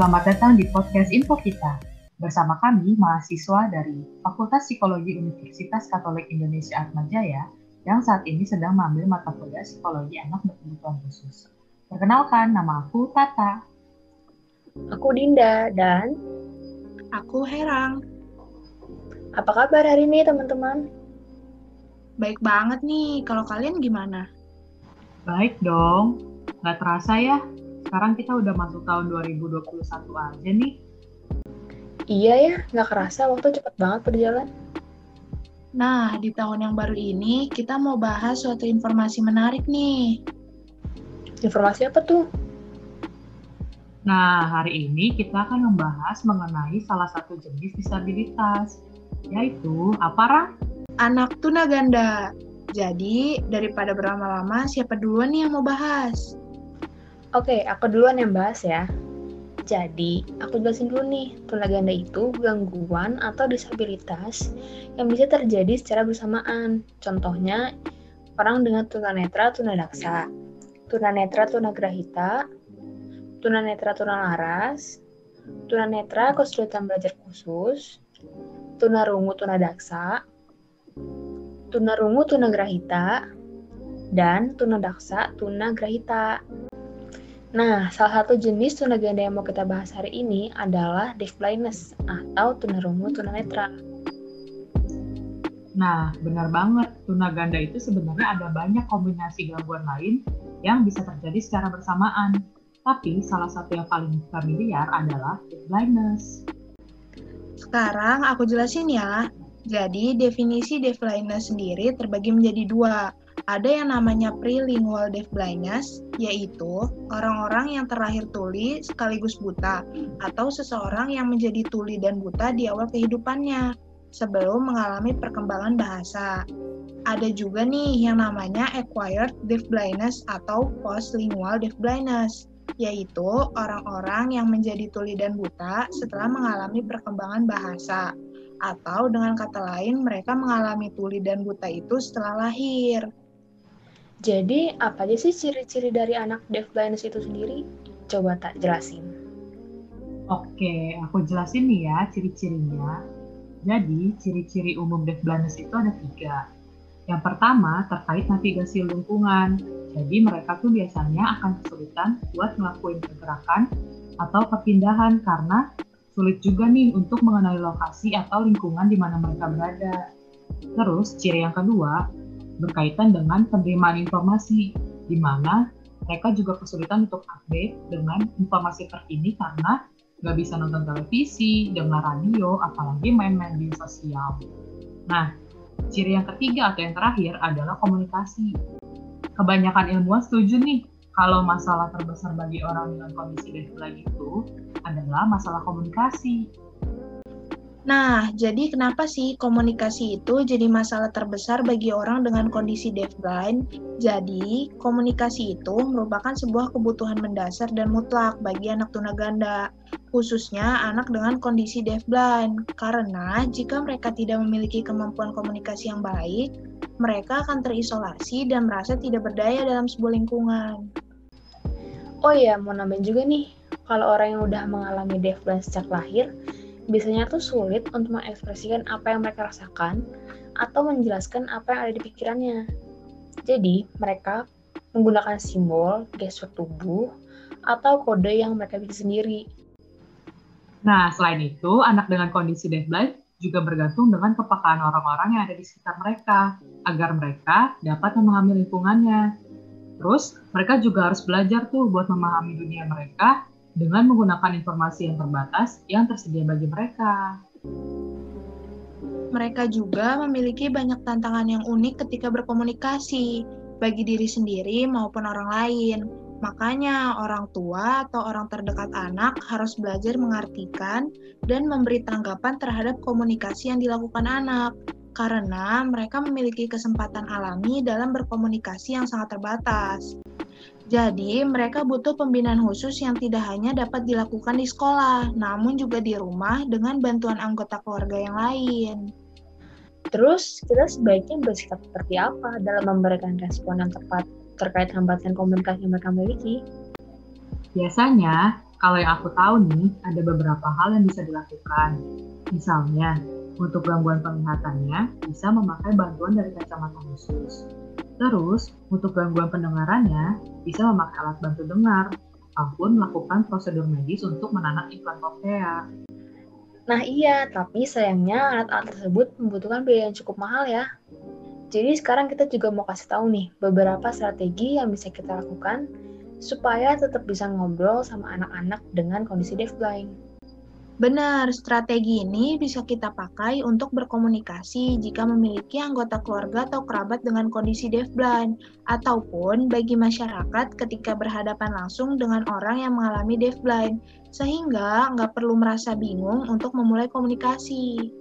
selamat datang di podcast Info Kita. Bersama kami, mahasiswa dari Fakultas Psikologi Universitas Katolik Indonesia Atmajaya yang saat ini sedang mengambil mata kuliah psikologi anak berkebutuhan khusus. Perkenalkan, nama aku Tata. Aku Dinda dan aku Herang. Apa kabar hari ini teman-teman? Baik banget nih, kalau kalian gimana? Baik dong, nggak terasa ya sekarang kita udah masuk tahun 2021 aja nih. Iya ya, nggak kerasa waktu cepet banget berjalan. Nah, di tahun yang baru ini kita mau bahas suatu informasi menarik nih. Informasi apa tuh? Nah, hari ini kita akan membahas mengenai salah satu jenis disabilitas, yaitu apa, Rang? Anak tunaganda. Jadi, daripada berlama-lama, siapa duluan nih yang mau bahas? Oke, aku duluan yang bahas ya. Jadi, aku jelasin dulu nih, tunaganda itu gangguan atau disabilitas yang bisa terjadi secara bersamaan. Contohnya, orang dengan tunanetra tunadaksa, tunanetra tunagrahita, tunanetra tunalaras, tunanetra kesulitan belajar khusus, tunarungu tunadaksa, tunarungu tunagrahita, dan tunadaksa tunagrahita. Nah, salah satu jenis tunaganda yang mau kita bahas hari ini adalah deaf blindness atau tunarungu tunanetra. Nah, benar banget. Tunaganda itu sebenarnya ada banyak kombinasi gangguan lain yang bisa terjadi secara bersamaan. Tapi salah satu yang paling familiar adalah deaf blindness. Sekarang aku jelasin ya. Jadi, definisi deaf blindness sendiri terbagi menjadi dua, ada yang namanya prelingual deaf blindness, yaitu orang-orang yang terlahir tuli sekaligus buta, atau seseorang yang menjadi tuli dan buta di awal kehidupannya, sebelum mengalami perkembangan bahasa. Ada juga nih yang namanya acquired deaf blindness atau postlingual deaf blindness, yaitu orang-orang yang menjadi tuli dan buta setelah mengalami perkembangan bahasa. Atau dengan kata lain, mereka mengalami tuli dan buta itu setelah lahir. Jadi, apa aja sih ciri-ciri dari anak deaf blindness itu sendiri? Coba tak jelasin. Oke, aku jelasin nih ya ciri-cirinya. Jadi, ciri-ciri umum deaf blindness itu ada tiga. Yang pertama, terkait navigasi lingkungan. Jadi, mereka tuh biasanya akan kesulitan buat ngelakuin pergerakan atau perpindahan karena sulit juga nih untuk mengenali lokasi atau lingkungan di mana mereka berada. Terus, ciri yang kedua, berkaitan dengan penerimaan informasi, di mana mereka juga kesulitan untuk update dengan informasi terkini karena nggak bisa nonton televisi, dengar radio, apalagi main-main di sosial. Nah, ciri yang ketiga atau yang terakhir adalah komunikasi. Kebanyakan ilmuwan setuju nih kalau masalah terbesar bagi orang dengan kondisi defibrillator itu adalah masalah komunikasi. Nah, jadi kenapa sih komunikasi itu jadi masalah terbesar bagi orang dengan kondisi deafblind? Jadi, komunikasi itu merupakan sebuah kebutuhan mendasar dan mutlak bagi anak tunaganda, khususnya anak dengan kondisi deafblind. Karena jika mereka tidak memiliki kemampuan komunikasi yang baik, mereka akan terisolasi dan merasa tidak berdaya dalam sebuah lingkungan. Oh iya, mau nambahin juga nih, kalau orang yang udah mengalami deafblind sejak lahir, biasanya tuh sulit untuk mengekspresikan apa yang mereka rasakan atau menjelaskan apa yang ada di pikirannya. Jadi, mereka menggunakan simbol, gestur tubuh, atau kode yang mereka bikin sendiri. Nah, selain itu, anak dengan kondisi deafblind juga bergantung dengan kepekaan orang-orang yang ada di sekitar mereka, agar mereka dapat memahami lingkungannya. Terus, mereka juga harus belajar tuh buat memahami dunia mereka dengan menggunakan informasi yang terbatas yang tersedia bagi mereka. Mereka juga memiliki banyak tantangan yang unik ketika berkomunikasi, bagi diri sendiri maupun orang lain. Makanya, orang tua atau orang terdekat anak harus belajar mengartikan dan memberi tanggapan terhadap komunikasi yang dilakukan anak, karena mereka memiliki kesempatan alami dalam berkomunikasi yang sangat terbatas. Jadi, mereka butuh pembinaan khusus yang tidak hanya dapat dilakukan di sekolah, namun juga di rumah dengan bantuan anggota keluarga yang lain. Terus, kita sebaiknya bersikap seperti apa dalam memberikan respon yang tepat terkait hambatan komunikasi yang mereka miliki? Biasanya, Kalau yang aku tahu nih, ada beberapa hal yang bisa dilakukan. Misalnya, untuk gangguan penglihatannya, bisa memakai bantuan dari kacamata khusus. Terus, untuk gangguan pendengarannya, bisa memakai alat bantu dengar, ataupun melakukan prosedur medis untuk menanak implan koklea. Nah iya, tapi sayangnya alat-alat tersebut membutuhkan biaya yang cukup mahal ya. Jadi sekarang kita juga mau kasih tahu nih beberapa strategi yang bisa kita lakukan supaya tetap bisa ngobrol sama anak-anak dengan kondisi deafblind. Benar, strategi ini bisa kita pakai untuk berkomunikasi jika memiliki anggota keluarga atau kerabat dengan kondisi deafblind, ataupun bagi masyarakat ketika berhadapan langsung dengan orang yang mengalami deafblind, sehingga nggak perlu merasa bingung untuk memulai komunikasi.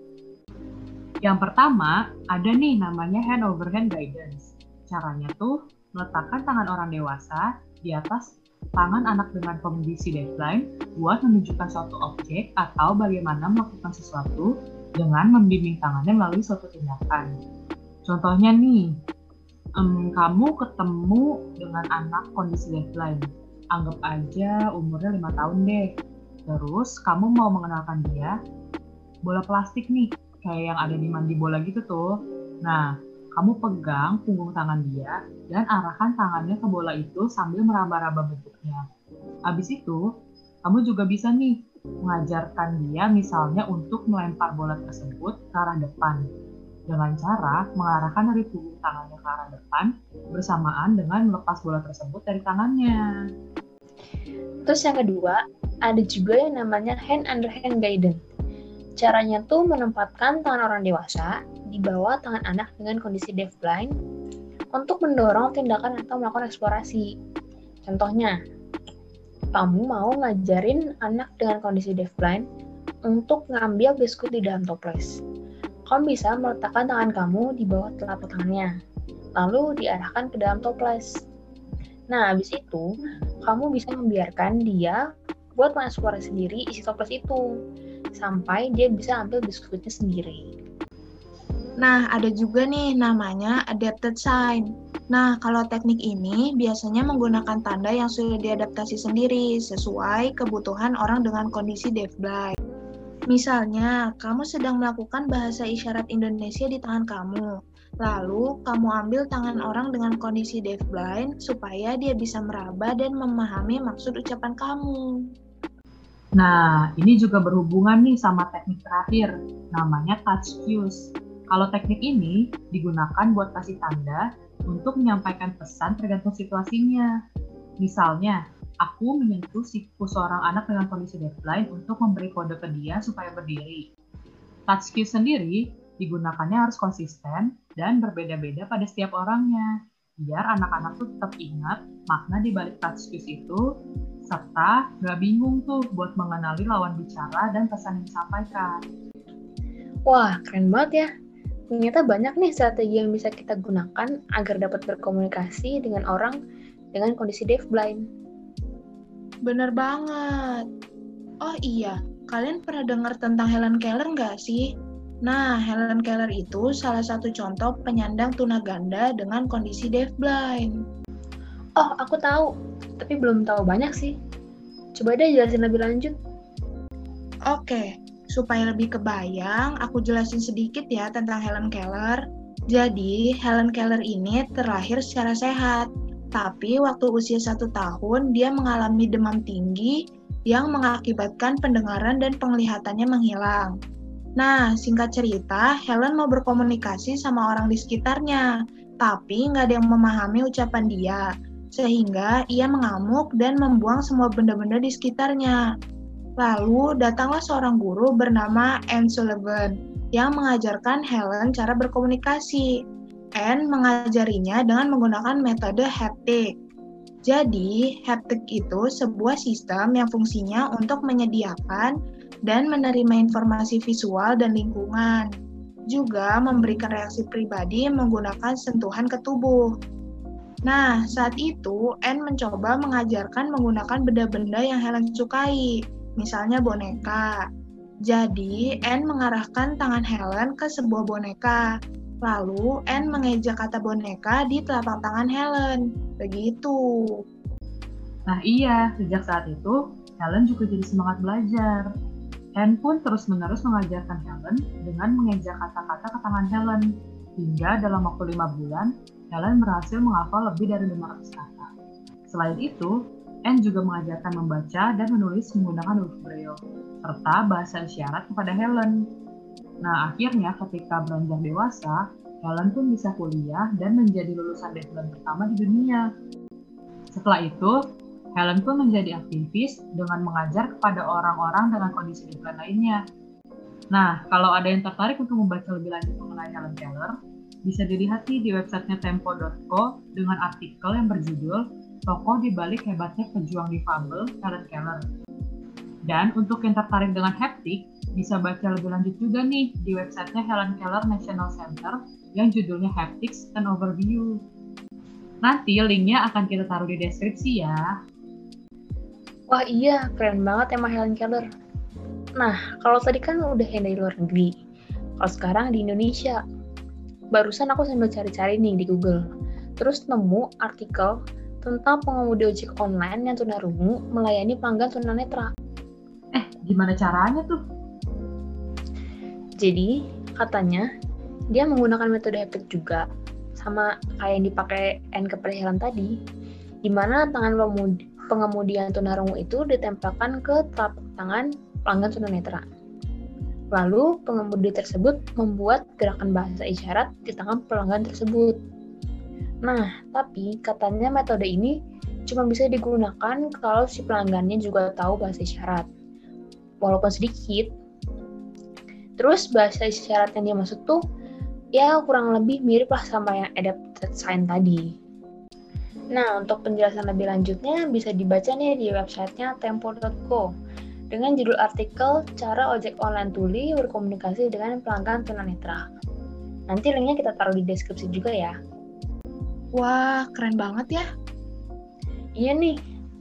Yang pertama, ada nih namanya hand over hand guidance. Caranya tuh meletakkan tangan orang dewasa di atas tangan anak dengan kondisi deafblind buat menunjukkan suatu objek atau bagaimana melakukan sesuatu dengan membimbing tangannya melalui suatu tindakan. Contohnya nih, um, kamu ketemu dengan anak kondisi deafblind. Anggap aja umurnya lima tahun deh. Terus kamu mau mengenalkan dia bola plastik nih, kayak yang ada di mandi bola gitu tuh. Nah, kamu pegang punggung tangan dia dan arahkan tangannya ke bola itu sambil meraba-raba bentuknya. Habis itu, kamu juga bisa nih mengajarkan dia misalnya untuk melempar bola tersebut ke arah depan dengan cara mengarahkan dari punggung tangannya ke arah depan bersamaan dengan melepas bola tersebut dari tangannya. Terus yang kedua, ada juga yang namanya hand under hand guidance. Caranya tuh menempatkan tangan orang dewasa di bawah tangan anak dengan kondisi deafblind untuk mendorong tindakan atau melakukan eksplorasi. Contohnya, kamu mau ngajarin anak dengan kondisi deafblind untuk ngambil biskuit di dalam toples. Kamu bisa meletakkan tangan kamu di bawah telapak tangannya, lalu diarahkan ke dalam toples. Nah, habis itu, kamu bisa membiarkan dia buat mengeksplorasi sendiri isi toples itu, sampai dia bisa ambil biskuitnya sendiri. Nah, ada juga nih namanya adapted sign. Nah, kalau teknik ini biasanya menggunakan tanda yang sudah diadaptasi sendiri sesuai kebutuhan orang dengan kondisi deafblind. Misalnya, kamu sedang melakukan bahasa isyarat Indonesia di tangan kamu. Lalu, kamu ambil tangan orang dengan kondisi deafblind supaya dia bisa meraba dan memahami maksud ucapan kamu. Nah, ini juga berhubungan nih sama teknik terakhir, namanya touch cues. Kalau teknik ini digunakan buat kasih tanda untuk menyampaikan pesan tergantung situasinya. Misalnya, aku menyentuh siku seorang anak dengan kondisi deafblind untuk memberi kode ke dia supaya berdiri. Touch cue sendiri digunakannya harus konsisten dan berbeda-beda pada setiap orangnya, biar anak-anak tuh tetap ingat makna di balik touch cues itu, serta gak bingung tuh buat mengenali lawan bicara dan pesan yang disampaikan. Wah, keren banget ya ternyata banyak nih strategi yang bisa kita gunakan agar dapat berkomunikasi dengan orang dengan kondisi deafblind. Bener banget. Oh iya, kalian pernah dengar tentang Helen Keller nggak sih? Nah, Helen Keller itu salah satu contoh penyandang tunaganda dengan kondisi deafblind. Oh, aku tahu, tapi belum tahu banyak sih. Coba deh jelasin lebih lanjut. Oke, Supaya lebih kebayang, aku jelasin sedikit ya tentang Helen Keller. Jadi, Helen Keller ini terlahir secara sehat, tapi waktu usia satu tahun dia mengalami demam tinggi yang mengakibatkan pendengaran dan penglihatannya menghilang. Nah, singkat cerita, Helen mau berkomunikasi sama orang di sekitarnya, tapi nggak ada yang memahami ucapan dia, sehingga ia mengamuk dan membuang semua benda-benda di sekitarnya. Lalu datanglah seorang guru bernama Anne Sullivan yang mengajarkan Helen cara berkomunikasi. Anne mengajarinya dengan menggunakan metode haptic. Jadi, haptic itu sebuah sistem yang fungsinya untuk menyediakan dan menerima informasi visual dan lingkungan. Juga memberikan reaksi pribadi menggunakan sentuhan ke tubuh. Nah, saat itu Anne mencoba mengajarkan menggunakan benda-benda yang Helen sukai, misalnya boneka. Jadi, Anne mengarahkan tangan Helen ke sebuah boneka. Lalu, Anne mengeja kata boneka di telapak tangan Helen. Begitu. Nah iya, sejak saat itu, Helen juga jadi semangat belajar. Anne pun terus-menerus mengajarkan Helen dengan mengejar kata-kata ke tangan Helen. Hingga dalam waktu lima bulan, Helen berhasil menghafal lebih dari 500 kata. Selain itu, Anne juga mengajarkan membaca dan menulis menggunakan huruf braille, serta bahasa isyarat kepada Helen. Nah, akhirnya ketika beranjak dewasa, Helen pun bisa kuliah dan menjadi lulusan deafblind pertama di dunia. Setelah itu, Helen pun menjadi aktivis dengan mengajar kepada orang-orang dengan kondisi deafblind lainnya. Nah, kalau ada yang tertarik untuk membaca lebih lanjut mengenai Helen Keller, bisa dilihat di websitenya tempo.co dengan artikel yang berjudul Tokoh di balik hebatnya pejuang difabel Helen Keller. Dan untuk yang tertarik dengan haptik, bisa baca lebih lanjut juga nih di websitenya Helen Keller National Center yang judulnya Haptics and Overview. Nanti linknya akan kita taruh di deskripsi ya. Wah iya, keren banget emang Helen Keller. Nah, kalau tadi kan udah yang dari luar negeri. Kalau sekarang di Indonesia. Barusan aku sambil cari-cari nih di Google. Terus nemu artikel tentang pengemudi ojek online yang tunarungu melayani pelanggan tunanetra. Eh, gimana caranya tuh? Jadi, katanya dia menggunakan metode haptik juga, sama kayak yang dipakai N kepercayaan tadi, di mana tangan pengemudi, pengemudi yang tunarungu itu ditempelkan ke telapak tangan pelanggan tunanetra. Lalu, pengemudi tersebut membuat gerakan bahasa isyarat di tangan pelanggan tersebut. Nah, tapi katanya metode ini cuma bisa digunakan kalau si pelanggannya juga tahu bahasa isyarat. Walaupun sedikit. Terus bahasa isyarat yang dia maksud tuh ya kurang lebih mirip lah sama yang adapted sign tadi. Nah, untuk penjelasan lebih lanjutnya bisa dibaca nih di websitenya tempo.co dengan judul artikel Cara Ojek Online Tuli Berkomunikasi dengan Pelanggan Tunanetra. Nanti linknya kita taruh di deskripsi juga ya. Wah, keren banget ya. Iya nih.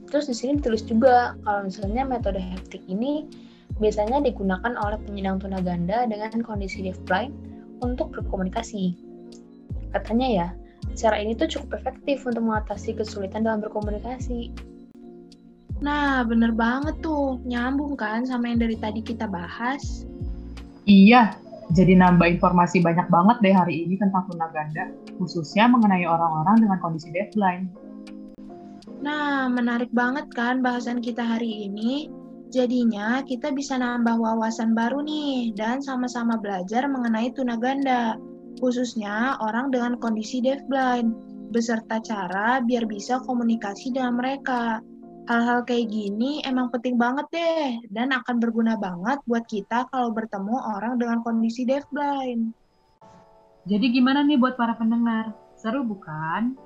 Terus di sini ditulis juga kalau misalnya metode haptik ini biasanya digunakan oleh penyandang tunaganda dengan kondisi deafblind untuk berkomunikasi. Katanya ya, cara ini tuh cukup efektif untuk mengatasi kesulitan dalam berkomunikasi. Nah, bener banget tuh. Nyambung kan sama yang dari tadi kita bahas? Iya, jadi nambah informasi banyak banget deh hari ini tentang tunaganda, khususnya mengenai orang-orang dengan kondisi deafblind. Nah, menarik banget kan bahasan kita hari ini? Jadinya kita bisa nambah wawasan baru nih dan sama-sama belajar mengenai tunaganda, khususnya orang dengan kondisi deafblind, beserta cara biar bisa komunikasi dengan mereka. Hal-hal kayak gini emang penting banget deh dan akan berguna banget buat kita kalau bertemu orang dengan kondisi deafblind. Jadi gimana nih buat para pendengar? Seru bukan?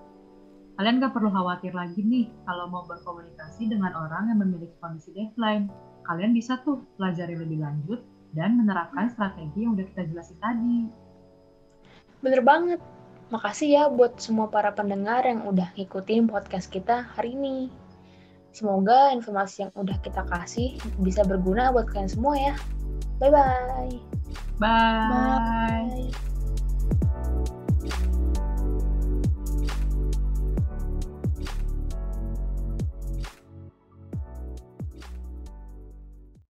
Kalian gak perlu khawatir lagi nih kalau mau berkomunikasi dengan orang yang memiliki kondisi deafblind. Kalian bisa tuh pelajari lebih lanjut dan menerapkan strategi yang udah kita jelasin tadi. Bener banget. Makasih ya buat semua para pendengar yang udah ngikutin podcast kita hari ini. Semoga informasi yang udah kita kasih bisa berguna buat kalian semua ya. Bye-bye. Bye. Bye.